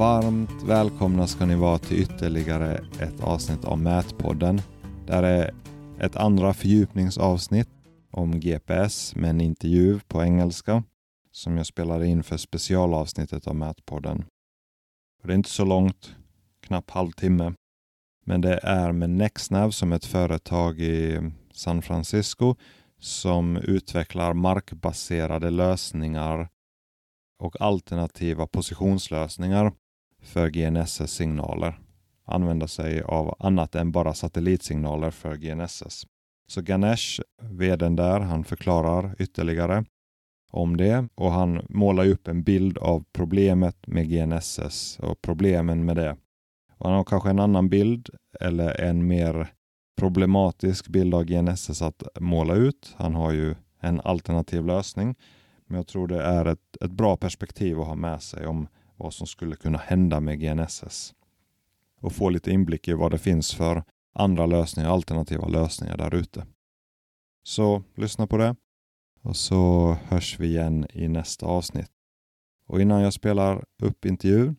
Varmt välkomna ska ni vara till ytterligare ett avsnitt av Mätpodden. Det här är ett andra fördjupningsavsnitt om GPS med en intervju på engelska som jag spelade in för specialavsnittet av Mätpodden. Det är inte så långt, knappt halvtimme. Men det är med Nextnav som ett företag i San Francisco som utvecklar markbaserade lösningar och alternativa positionslösningar för GNSS-signaler. Använda sig av annat än bara satellitsignaler för GNSS. Så Ganesh, vdn där, han förklarar ytterligare om det och han målar upp en bild av problemet med GNSS och problemen med det. Och han har kanske en annan bild eller en mer problematisk bild av GNSS att måla ut. Han har ju en alternativ lösning. Men jag tror det är ett, ett bra perspektiv att ha med sig om vad som skulle kunna hända med GNSS. Och få lite inblick i vad det finns för andra lösningar, alternativa lösningar där ute. Så lyssna på det och så hörs vi igen i nästa avsnitt. Och innan jag spelar upp intervjun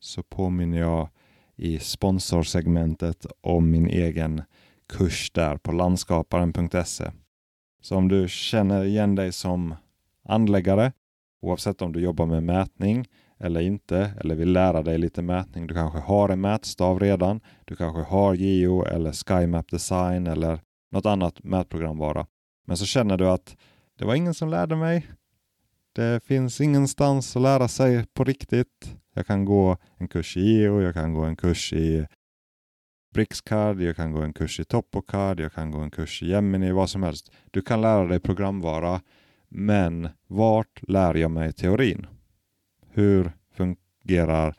så påminner jag i sponsorsegmentet om min egen kurs där på landskaparen.se. Så om du känner igen dig som anläggare, oavsett om du jobbar med mätning eller inte, eller vill lära dig lite mätning. Du kanske har en mätstav redan. Du kanske har Geo eller SkyMap Design eller något annat mätprogramvara. Men så känner du att det var ingen som lärde mig. Det finns ingenstans att lära sig på riktigt. Jag kan gå en kurs i Geo, jag kan gå en kurs i Brixcard, jag kan gå en kurs i Topocard, jag kan gå en kurs i Gemini, vad som helst. Du kan lära dig programvara, men vart lär jag mig teorin? Hur fungerar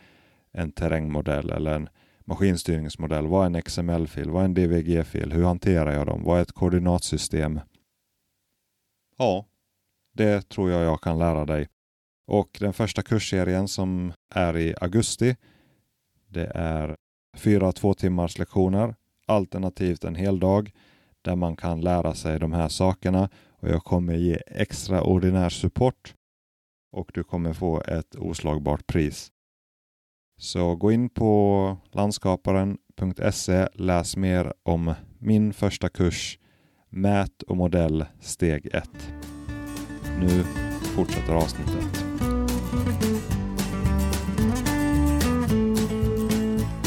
en terrängmodell eller en maskinstyrningsmodell? Vad är en XML-fil? Vad är en DVG-fil? Hur hanterar jag dem? Vad är ett koordinatsystem? Ja, det tror jag jag kan lära dig. Och den första kursserien som är i augusti, det är fyra två timmars lektioner alternativt en hel dag där man kan lära sig de här sakerna och jag kommer ge extraordinär support och du kommer få ett oslagbart pris. Så gå in på landskaparen.se, läs mer om min första kurs Mät och modell steg 1. Nu fortsätter avsnittet.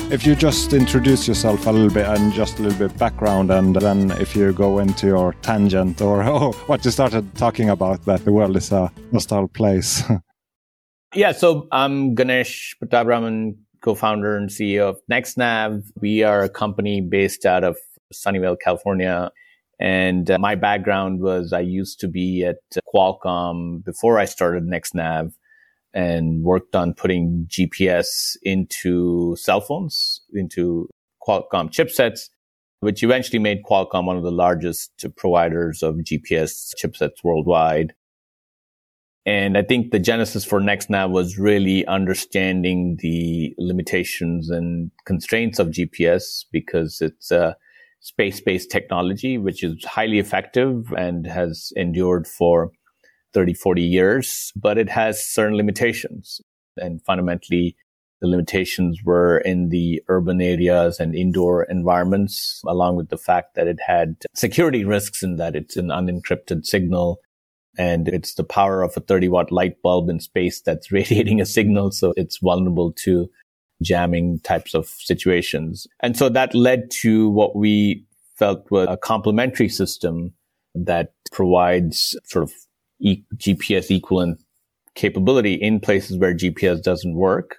If you just introduce yourself a little bit and just a little bit background, and then if you go into your tangent or oh, what you started talking about, that the world is a hostile place. yeah, so I'm Ganesh Pattabiraman, co-founder and CEO of NextNav. We are a company based out of Sunnyvale, California. And uh, my background was I used to be at Qualcomm before I started NextNav and worked on putting GPS into cell phones, into Qualcomm chipsets, which eventually made Qualcomm one of the largest providers of GPS chipsets worldwide. And I think the genesis for NextNav was really understanding the limitations and constraints of GPS because it's a space-based technology, which is highly effective and has endured for 30, 40 years, but it has certain limitations. And fundamentally, the limitations were in the urban areas and indoor environments, along with the fact that it had security risks in that it's an unencrypted signal and it's the power of a 30 watt light bulb in space that's radiating a signal. So it's vulnerable to jamming types of situations. And so that led to what we felt was a complementary system that provides sort of e- GPS equivalent capability in places where GPS doesn't work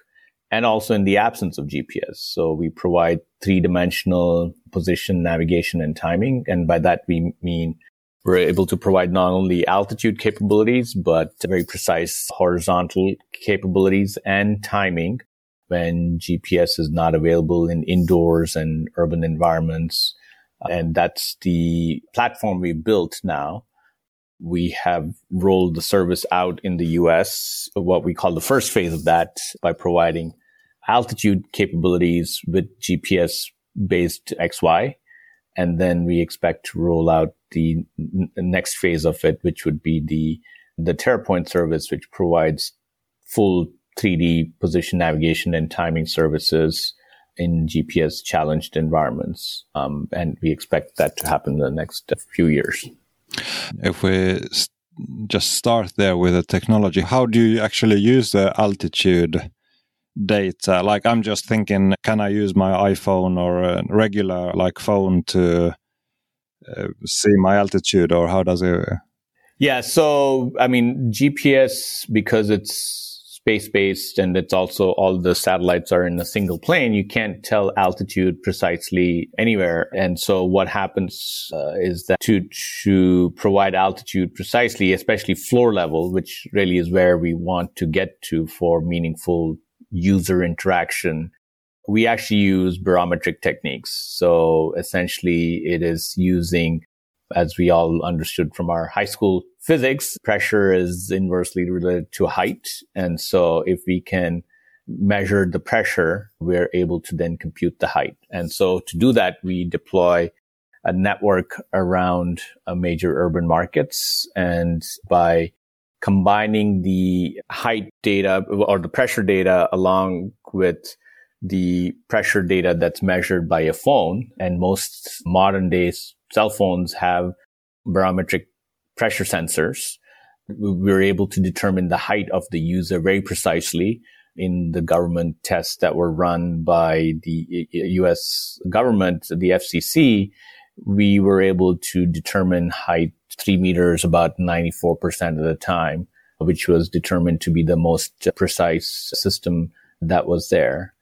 and also in the absence of GPS. So we provide three dimensional position, navigation, and timing. And by that, we mean we're able to provide not only altitude capabilities, but very precise horizontal capabilities and timing when GPS is not available in indoors and urban environments. And that's the platform we built now we have rolled the service out in the US, what we call the first phase of that by providing altitude capabilities with GPS based XY. And then we expect to roll out the n- next phase of it, which would be the, the TerraPoint service, which provides full 3D position navigation and timing services in GPS challenged environments. Um, and we expect that to happen in the next few years. If we just start there with the technology, how do you actually use the altitude data? Like, I'm just thinking, can I use my iPhone or a regular like phone to uh, see my altitude, or how does it? Yeah, so I mean, GPS because it's space based and it's also all the satellites are in a single plane, you can't tell altitude precisely anywhere. And so what happens uh, is that to, to provide altitude precisely, especially floor level, which really is where we want to get to for meaningful user interaction, we actually use barometric techniques. So essentially it is using as we all understood from our high school physics, pressure is inversely related to height. And so if we can measure the pressure, we're able to then compute the height. And so to do that, we deploy a network around uh, major urban markets. And by combining the height data or the pressure data along with the pressure data that's measured by a phone, and most modern day cell phones have barometric pressure sensors. We were able to determine the height of the user very precisely in the government tests that were run by the US government, the FCC. We were able to determine height three meters about 94% of the time, which was determined to be the most precise system that was there.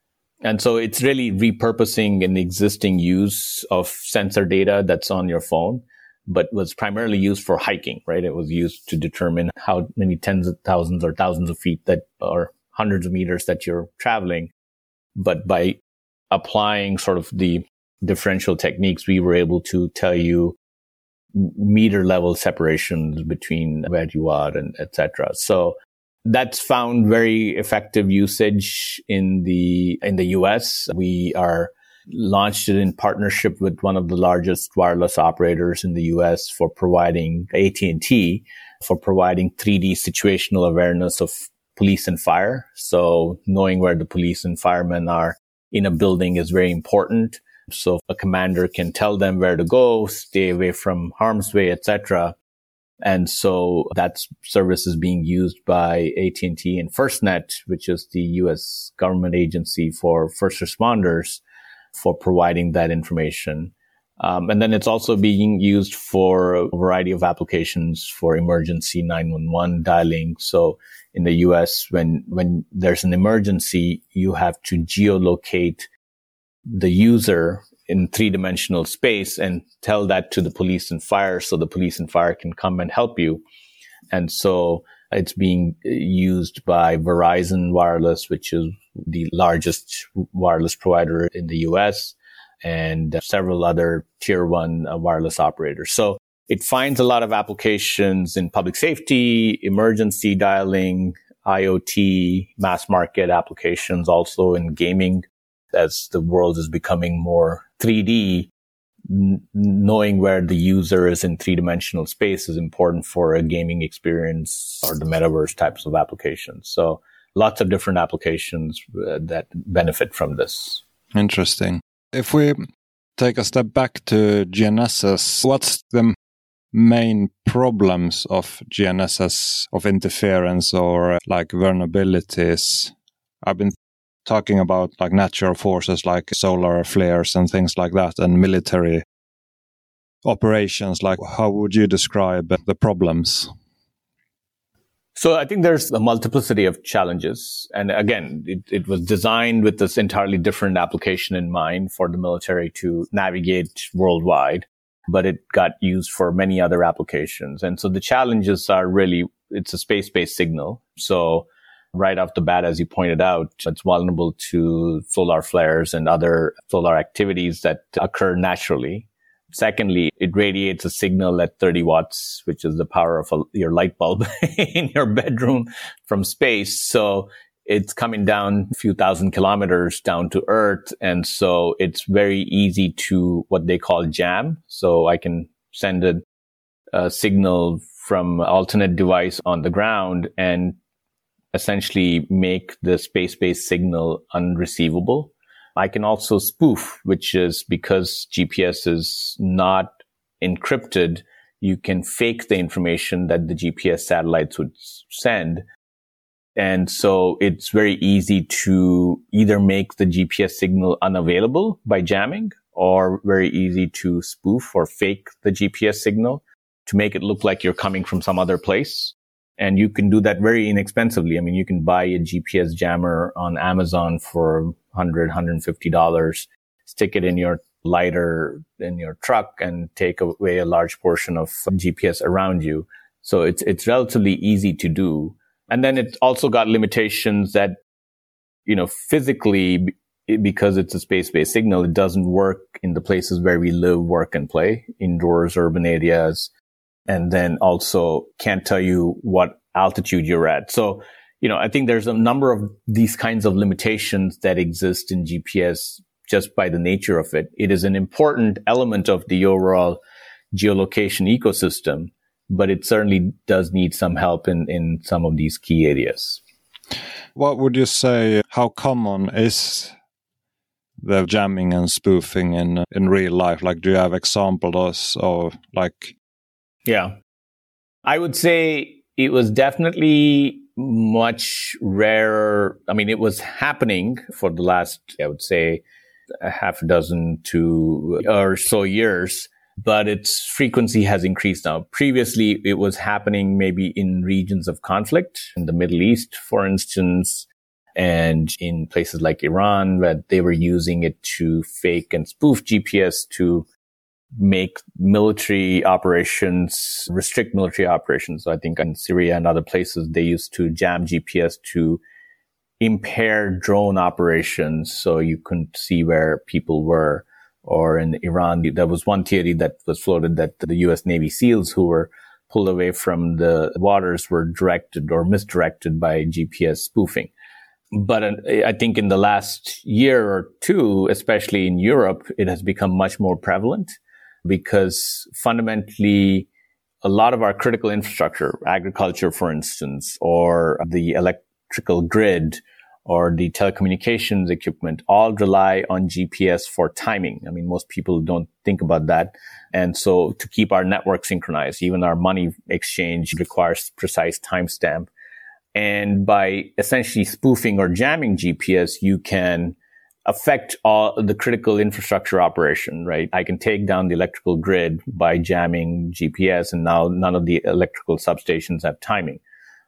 And so it's really repurposing an existing use of sensor data that's on your phone, but was primarily used for hiking, right? It was used to determine how many tens of thousands or thousands of feet that or hundreds of meters that you're traveling. But by applying sort of the differential techniques, we were able to tell you meter level separations between where you are and etc. So that's found very effective usage in the in the US. We are launched it in partnership with one of the largest wireless operators in the US for providing AT&T for providing 3D situational awareness of police and fire. So knowing where the police and firemen are in a building is very important. So a commander can tell them where to go, stay away from harm's way, etc. And so that service is being used by AT&T and FirstNet, which is the U.S. government agency for first responders for providing that information. Um, and then it's also being used for a variety of applications for emergency 911 dialing. So in the US, when, when there's an emergency, you have to geolocate the user in three dimensional space and tell that to the police and fire so the police and fire can come and help you. And so it's being used by Verizon Wireless, which is the largest wireless provider in the US and several other tier one uh, wireless operators. So it finds a lot of applications in public safety, emergency dialing, IoT, mass market applications, also in gaming as the world is becoming more 3D, n- knowing where the user is in three dimensional space is important for a gaming experience or the metaverse types of applications. So lots of different applications uh, that benefit from this. Interesting. If we take a step back to GNSS, what's the main problems of GNSS of interference or like vulnerabilities? I've been talking about like natural forces like solar flares and things like that and military operations like how would you describe the problems so I think there's a multiplicity of challenges. And again, it, it, was designed with this entirely different application in mind for the military to navigate worldwide, but it got used for many other applications. And so the challenges are really, it's a space-based signal. So right off the bat, as you pointed out, it's vulnerable to solar flares and other solar activities that occur naturally. Secondly, it radiates a signal at 30 watts, which is the power of a, your light bulb in your bedroom from space. So it's coming down a few thousand kilometers down to earth. And so it's very easy to what they call jam. So I can send a, a signal from alternate device on the ground and essentially make the space-based signal unreceivable. I can also spoof, which is because GPS is not encrypted, you can fake the information that the GPS satellites would send. And so it's very easy to either make the GPS signal unavailable by jamming or very easy to spoof or fake the GPS signal to make it look like you're coming from some other place. And you can do that very inexpensively. I mean, you can buy a GPS jammer on Amazon for 100, 150 dollars, stick it in your lighter in your truck and take away a large portion of GPS around you. So it's, it's relatively easy to do. And then it also got limitations that, you know, physically, because it's a space-based signal, it doesn't work in the places where we live, work, and play, indoors, urban areas, and then also can't tell you what altitude you're at. So, you know, I think there's a number of these kinds of limitations that exist in GPS just by the nature of it. It is an important element of the overall geolocation ecosystem, but it certainly does need some help in, in some of these key areas. What would you say, how common is the jamming and spoofing in in real life? Like, do you have examples of like? Yeah, I would say it was definitely much rarer. I mean, it was happening for the last, I would say, a half a dozen to or so years, but its frequency has increased now. Previously, it was happening maybe in regions of conflict in the Middle East, for instance, and in places like Iran, where they were using it to fake and spoof GPS to make military operations, restrict military operations. So I think in Syria and other places, they used to jam GPS to impair drone operations so you couldn't see where people were. Or in Iran, there was one theory that was floated that the U.S. Navy SEALs who were pulled away from the waters were directed or misdirected by GPS spoofing. But I think in the last year or two, especially in Europe, it has become much more prevalent because fundamentally, a lot of our critical infrastructure, agriculture, for instance, or the electrical grid or the telecommunications equipment all rely on GPS for timing. I mean, most people don't think about that. And so to keep our network synchronized, even our money exchange requires precise timestamp. And by essentially spoofing or jamming GPS, you can affect all the critical infrastructure operation, right? I can take down the electrical grid by jamming GPS and now none of the electrical substations have timing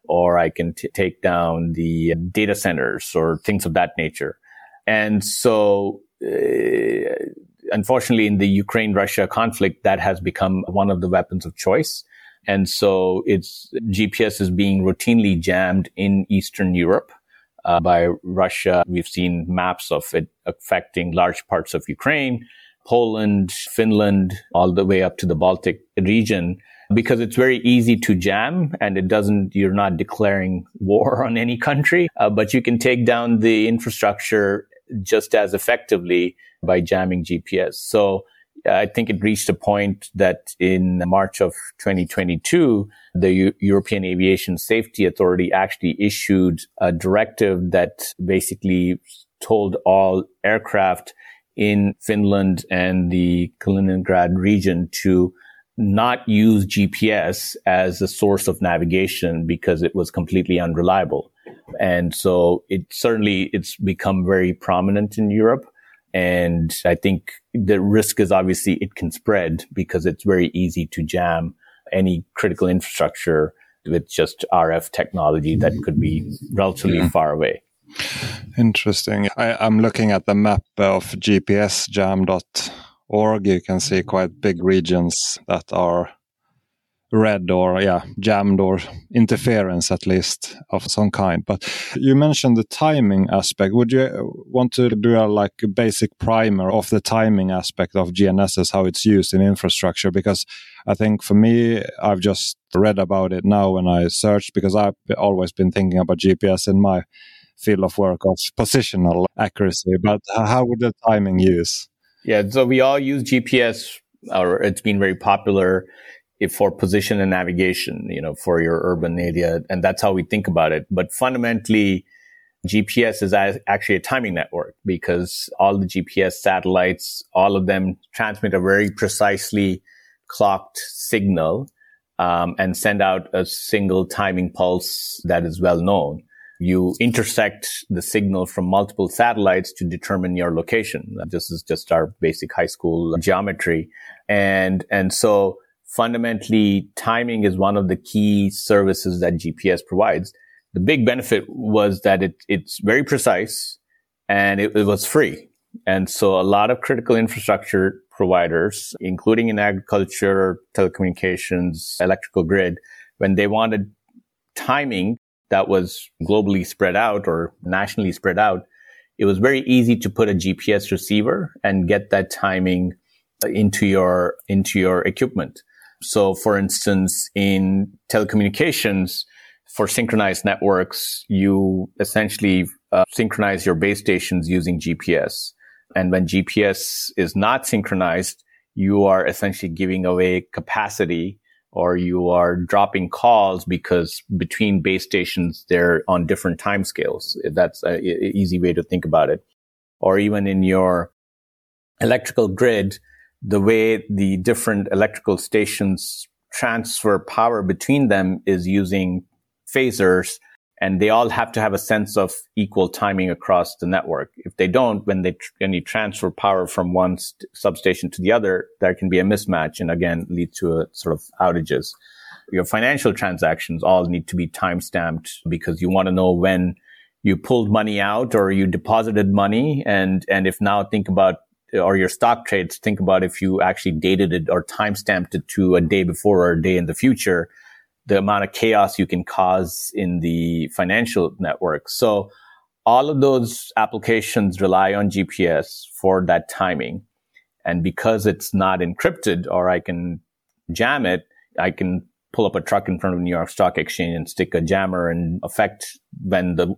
or I can t- take down the data centers or things of that nature. And so, uh, unfortunately, in the Ukraine Russia conflict, that has become one of the weapons of choice. And so it's GPS is being routinely jammed in Eastern Europe. Uh, by Russia. We've seen maps of it affecting large parts of Ukraine, Poland, Finland, all the way up to the Baltic region because it's very easy to jam and it doesn't, you're not declaring war on any country, uh, but you can take down the infrastructure just as effectively by jamming GPS. So I think it reached a point that in March of 2022, the U- European Aviation Safety Authority actually issued a directive that basically told all aircraft in Finland and the Kaliningrad region to not use GPS as a source of navigation because it was completely unreliable. And so it certainly, it's become very prominent in Europe. And I think the risk is obviously it can spread because it's very easy to jam any critical infrastructure with just RF technology that could be relatively yeah. far away. Interesting. I, am looking at the map of GPS jam you can see quite big regions that are red or yeah jammed or interference at least of some kind. But you mentioned the timing aspect. Would you want to do a like a basic primer of the timing aspect of gnss how it's used in infrastructure? Because i think for me i've just read about it now when i searched because i've always been thinking about gps in my field of work of positional accuracy. But how would the timing use? Yeah, so we all use GPS, or it's been very popular for position and navigation, you know, for your urban area. And that's how we think about it. But fundamentally, GPS is actually a timing network because all the GPS satellites, all of them transmit a very precisely clocked signal um, and send out a single timing pulse that is well known. You intersect the signal from multiple satellites to determine your location. This is just our basic high school geometry. And, and so fundamentally timing is one of the key services that GPS provides. The big benefit was that it, it's very precise and it, it was free. And so a lot of critical infrastructure providers, including in agriculture, telecommunications, electrical grid, when they wanted timing that was globally spread out or nationally spread out, it was very easy to put a GPS receiver and get that timing into your, into your equipment. So for instance, in telecommunications, for synchronized networks, you essentially uh, synchronize your base stations using GPS. And when GPS is not synchronized, you are essentially giving away capacity or you are dropping calls because between base stations, they're on different timescales. That's an easy way to think about it. Or even in your electrical grid, the way the different electrical stations transfer power between them is using phasors and they all have to have a sense of equal timing across the network. If they don't, when they when you transfer power from one st- substation to the other, there can be a mismatch, and again lead to a sort of outages. Your financial transactions all need to be time stamped because you want to know when you pulled money out or you deposited money, and and if now think about or your stock trades, think about if you actually dated it or time stamped it to a day before or a day in the future the amount of chaos you can cause in the financial network. So all of those applications rely on GPS for that timing. And because it's not encrypted or I can jam it, I can pull up a truck in front of New York Stock Exchange and stick a jammer and affect when the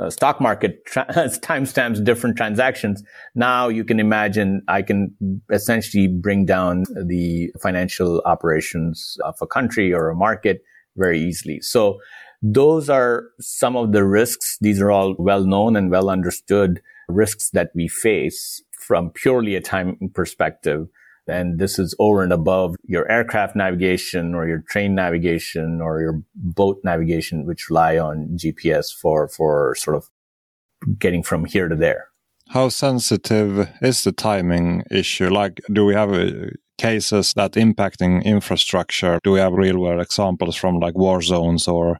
uh, stock market tra- timestamps different transactions. Now you can imagine I can essentially bring down the financial operations of a country or a market very easily. So those are some of the risks. These are all well known and well understood risks that we face from purely a time perspective. And this is over and above your aircraft navigation or your train navigation or your boat navigation, which rely on GPS for, for sort of getting from here to there. How sensitive is the timing issue? Like, do we have a, cases that impacting infrastructure? Do we have real world examples from like war zones or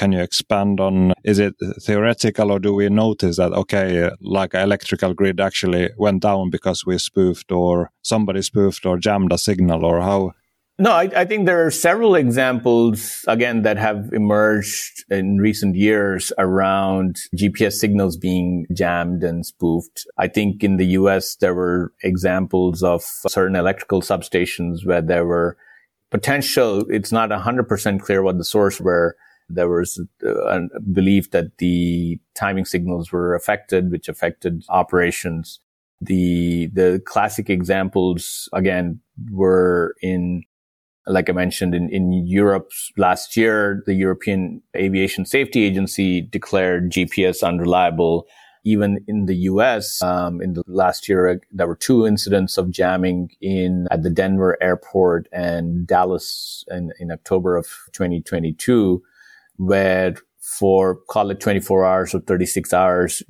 can you expand on is it theoretical or do we notice that okay like electrical grid actually went down because we spoofed or somebody spoofed or jammed a signal or how no, I, I, think there are several examples, again, that have emerged in recent years around GPS signals being jammed and spoofed. I think in the US, there were examples of certain electrical substations where there were potential, it's not 100% clear what the source were. There was a belief that the timing signals were affected, which affected operations. The, the classic examples, again, were in like I mentioned in, in Europe last year, the European Aviation Safety Agency declared GPS unreliable. Even in the US, um, in the last year, there were two incidents of jamming in at the Denver airport and Dallas in, in October of 2022, where for call it 24 hours or 36 hours,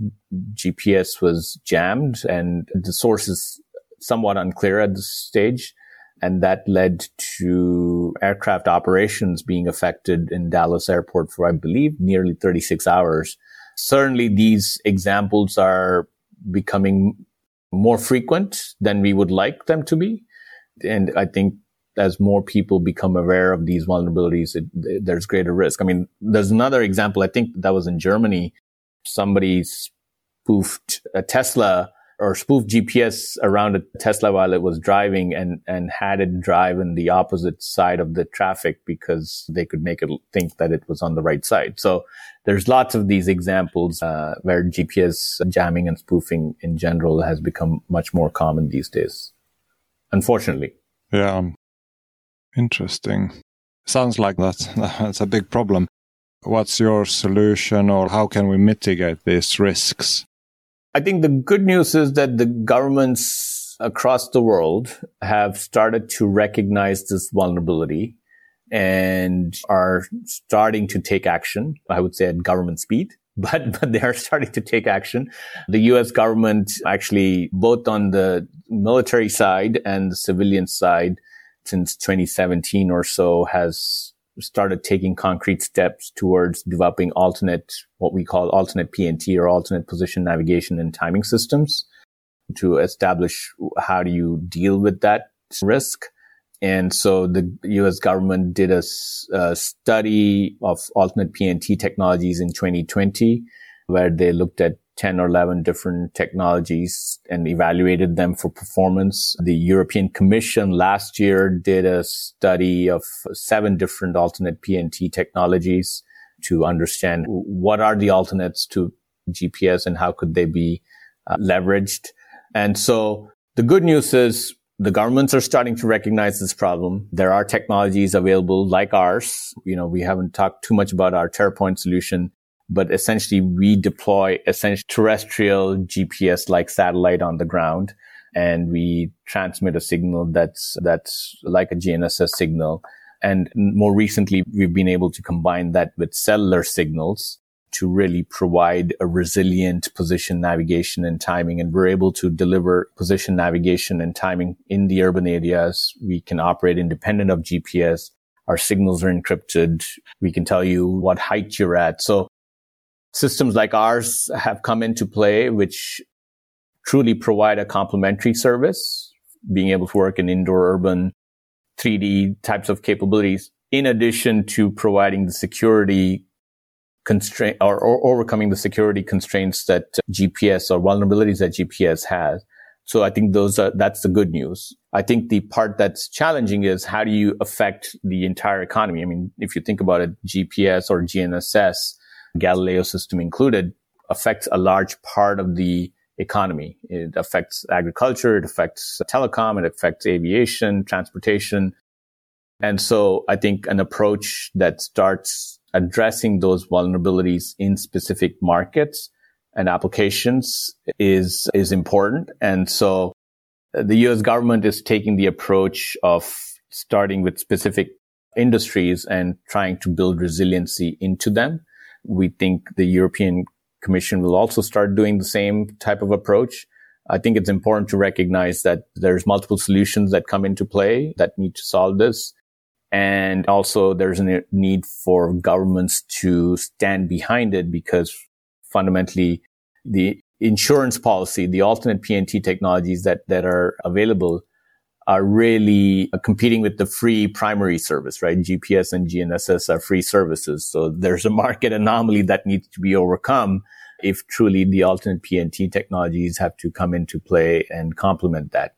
GPS was jammed and the source is somewhat unclear at this stage. And that led to aircraft operations being affected in Dallas airport for, I believe, nearly 36 hours. Certainly these examples are becoming more frequent than we would like them to be. And I think as more people become aware of these vulnerabilities, it, there's greater risk. I mean, there's another example. I think that was in Germany. Somebody spoofed a Tesla or spoofed GPS around a Tesla while it was driving and, and had it drive in the opposite side of the traffic because they could make it think that it was on the right side. So there's lots of these examples uh, where GPS jamming and spoofing in general has become much more common these days. Unfortunately. Yeah. Interesting. Sounds like that's, that's a big problem. What's your solution or how can we mitigate these risks? I think the good news is that the governments across the world have started to recognize this vulnerability and are starting to take action. I would say at government speed, but, but they are starting to take action. The US government actually, both on the military side and the civilian side, since 2017 or so has started taking concrete steps towards developing alternate, what we call alternate PNT or alternate position navigation and timing systems to establish how do you deal with that risk. And so the US government did a, a study of alternate PNT technologies in 2020 where they looked at 10 or 11 different technologies and evaluated them for performance. The European Commission last year did a study of seven different alternate PNT technologies to understand what are the alternates to GPS and how could they be uh, leveraged. And so the good news is the governments are starting to recognize this problem. There are technologies available like ours. You know, we haven't talked too much about our TerraPoiNT solution but essentially we deploy essentially terrestrial GPS like satellite on the ground and we transmit a signal that's, that's like a GNSS signal. And more recently, we've been able to combine that with cellular signals to really provide a resilient position navigation and timing. And we're able to deliver position navigation and timing in the urban areas. We can operate independent of GPS. Our signals are encrypted. We can tell you what height you're at. So systems like ours have come into play, which truly provide a complementary service, being able to work in indoor urban 3D types of capabilities, in addition to providing the security constraint or, or, overcoming the security constraints that GPS or vulnerabilities that GPS has. So I think those are, that's the good news. I think the part that's challenging is how do you affect the entire economy? I mean, if you think about it, GPS or GNSS, Galileo system included, affects a large part of the economy. It affects agriculture, it affects telecom, it affects aviation, transportation. And so I think an approach that starts addressing those vulnerabilities in specific markets and applications is, is important. And so uh, the US government is taking the approach of starting with specific industries and trying to build resiliency into them. We think the European Commission will also start doing the same type of approach. I think it's important to recognize that there's multiple solutions that come into play that need to solve this. And also there's a need for governments to stand behind it because fundamentally the insurance policy, the alternate PNT technologies that, that are available are really uh, competing with the free primary service, right? GPS and GNSS are free services. So there's a market anomaly that needs to be overcome if truly the alternate PNT technologies have to come into play and complement that.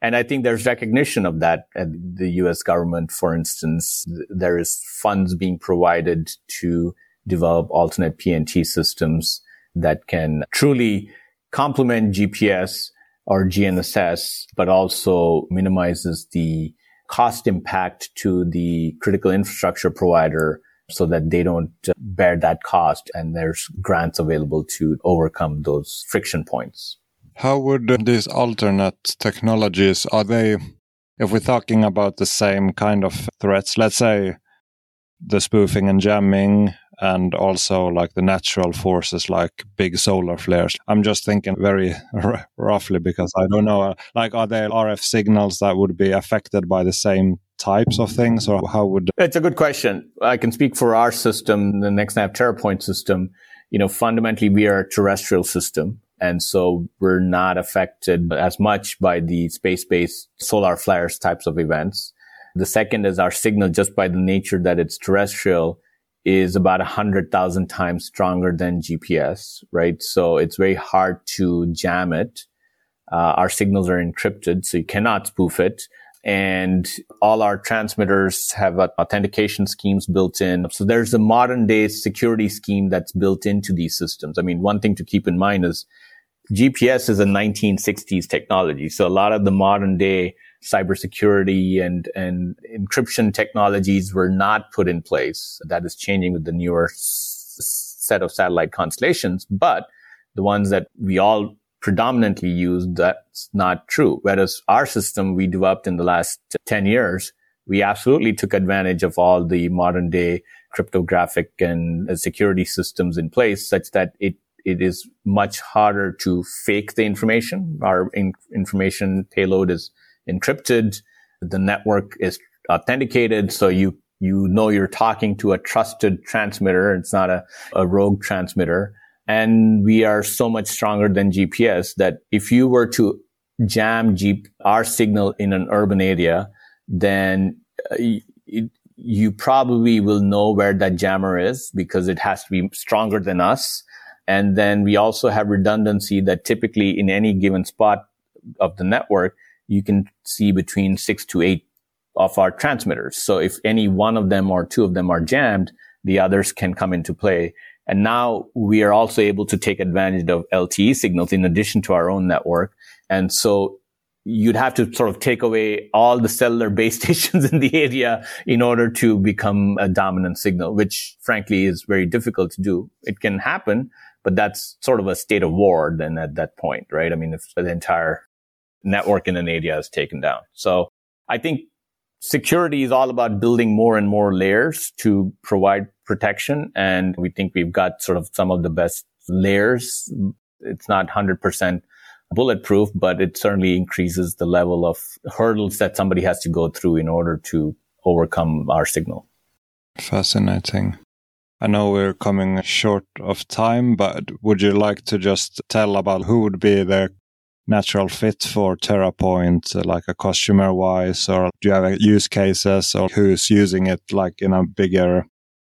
And I think there's recognition of that at the US government. For instance, there is funds being provided to develop alternate PNT systems that can truly complement GPS or GNSS, but also minimizes the cost impact to the critical infrastructure provider so that they don't uh, bear that cost and there's grants available to overcome those friction points. How would these alternate technologies, are they, if we're talking about the same kind of threats, let's say the spoofing and jamming and also like the natural forces like big solar flares. I'm just thinking very r- roughly because I don't know. Like, are there RF signals that would be affected by the same types of things, or how would? It's a good question. I can speak for our system, the next NextNav TerraPoiNT system. You know, fundamentally, we are a terrestrial system. And so we're not affected as much by the space-based solar flares types of events. The second is our signal just by the nature that it's terrestrial is about a hundred thousand times stronger than GPS, right? So it's very hard to jam it. Uh, our signals are encrypted, so you cannot spoof it. And all our transmitters have authentication schemes built in. So there's a modern day security scheme that's built into these systems. I mean, one thing to keep in mind is GPS is a 1960s technology. So a lot of the modern day cybersecurity and, and encryption technologies were not put in place. That is changing with the newer s- set of satellite constellations, but the ones that we all predominantly use, that's not true. Whereas our system we developed in the last 10 years, we absolutely took advantage of all the modern day cryptographic and uh, security systems in place such that it it is much harder to fake the information. Our in- information payload is encrypted. The network is authenticated. So you, you know you're talking to a trusted transmitter. It's not a, a rogue transmitter. And we are so much stronger than GPS that if you were to jam our signal in an urban area, then uh, it, you probably will know where that jammer is because it has to be stronger than us. And then we also have redundancy that typically in any given spot of the network, you can see between six to eight of our transmitters. So if any one of them or two of them are jammed, the others can come into play. And now we are also able to take advantage of LTE signals in addition to our own network. And so you'd have to sort of take away all the cellular base stations in the area in order to become a dominant signal, which frankly is very difficult to do. It can happen, but that's sort of a state of war then at that point, right? I mean, if the entire network in an area is taken down. So I think security is all about building more and more layers to provide protection. And we think we've got sort of some of the best layers. It's not 100% bulletproof, but it certainly increases the level of hurdles that somebody has to go through in order to overcome our signal. Fascinating. I know we're coming short of time, but would you like to just tell about who would be the natural fit for TerraPoint, uh, like a customer wise, or do you have use cases, or who's using it like in a bigger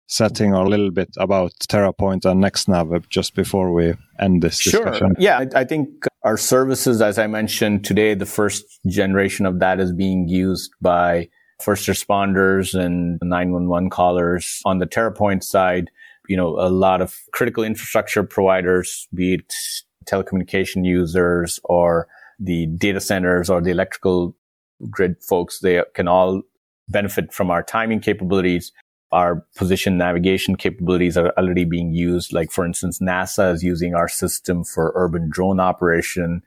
setting, or a little bit about TerraPoint and NextNav just before we end this discussion? Sure. Yeah, I think our services, as I mentioned today, the first generation of that is being used by first responders and 911 callers. On the TerraPoint side, you know, a lot of critical infrastructure providers, be it telecommunication users or the data centers or the electrical grid folks, they can all benefit from our timing capabilities. Our position navigation capabilities are already being used. Like, for instance, NASA is using our system for urban drone operation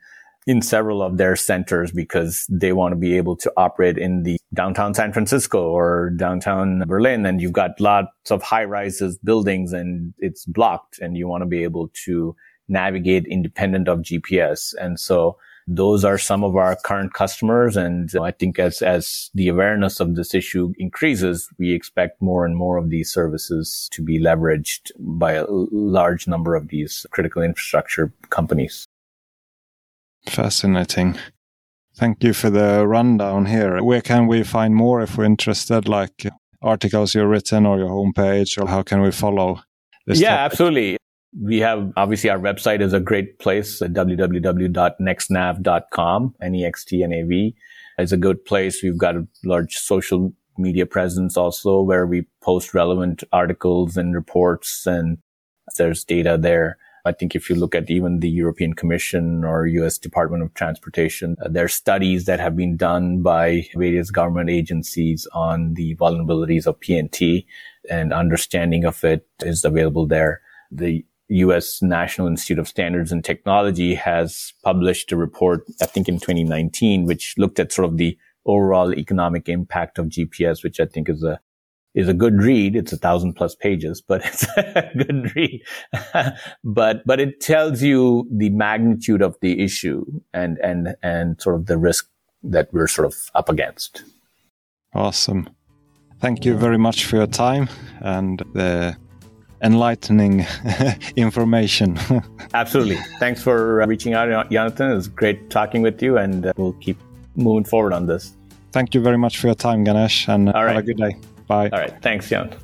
in several of their centers because they want to be able to operate in the downtown San Francisco or downtown Berlin. And you've got lots of high rises buildings and it's blocked and you want to be able to navigate independent of GPS. And so those are some of our current customers. And I think as, as the awareness of this issue increases, we expect more and more of these services to be leveraged by a large number of these critical infrastructure companies. Fascinating. Thank you for the rundown here. Where can we find more if we're interested, like articles you've written or your homepage, or how can we follow this? Yeah, topic? absolutely. We have obviously our website is a great place at www.nextnav.com. N-E-X-T-N-A-V is a good place. We've got a large social media presence also where we post relevant articles and reports and there's data there. I think if you look at even the European Commission or US Department of Transportation, uh, there are studies that have been done by various government agencies on the vulnerabilities of PNT and understanding of it is available there. The U.S. National Institute of Standards and Technology has published a report, I think in 2019, which looked at sort of the overall economic impact of GPS, which I think is a is a good read. It's a thousand plus pages, but it's a good read. but but it tells you the magnitude of the issue and and and sort of the risk that we're sort of up against. Awesome. Thank you very much for your time and the enlightening information. Absolutely. Thanks for uh, reaching out, Jonathan. It was great talking with you, and uh, we'll keep moving forward on this. Thank you very much for your time, Ganesh, and All right. have a good day. Bye. All right. Thanks, Jonathan.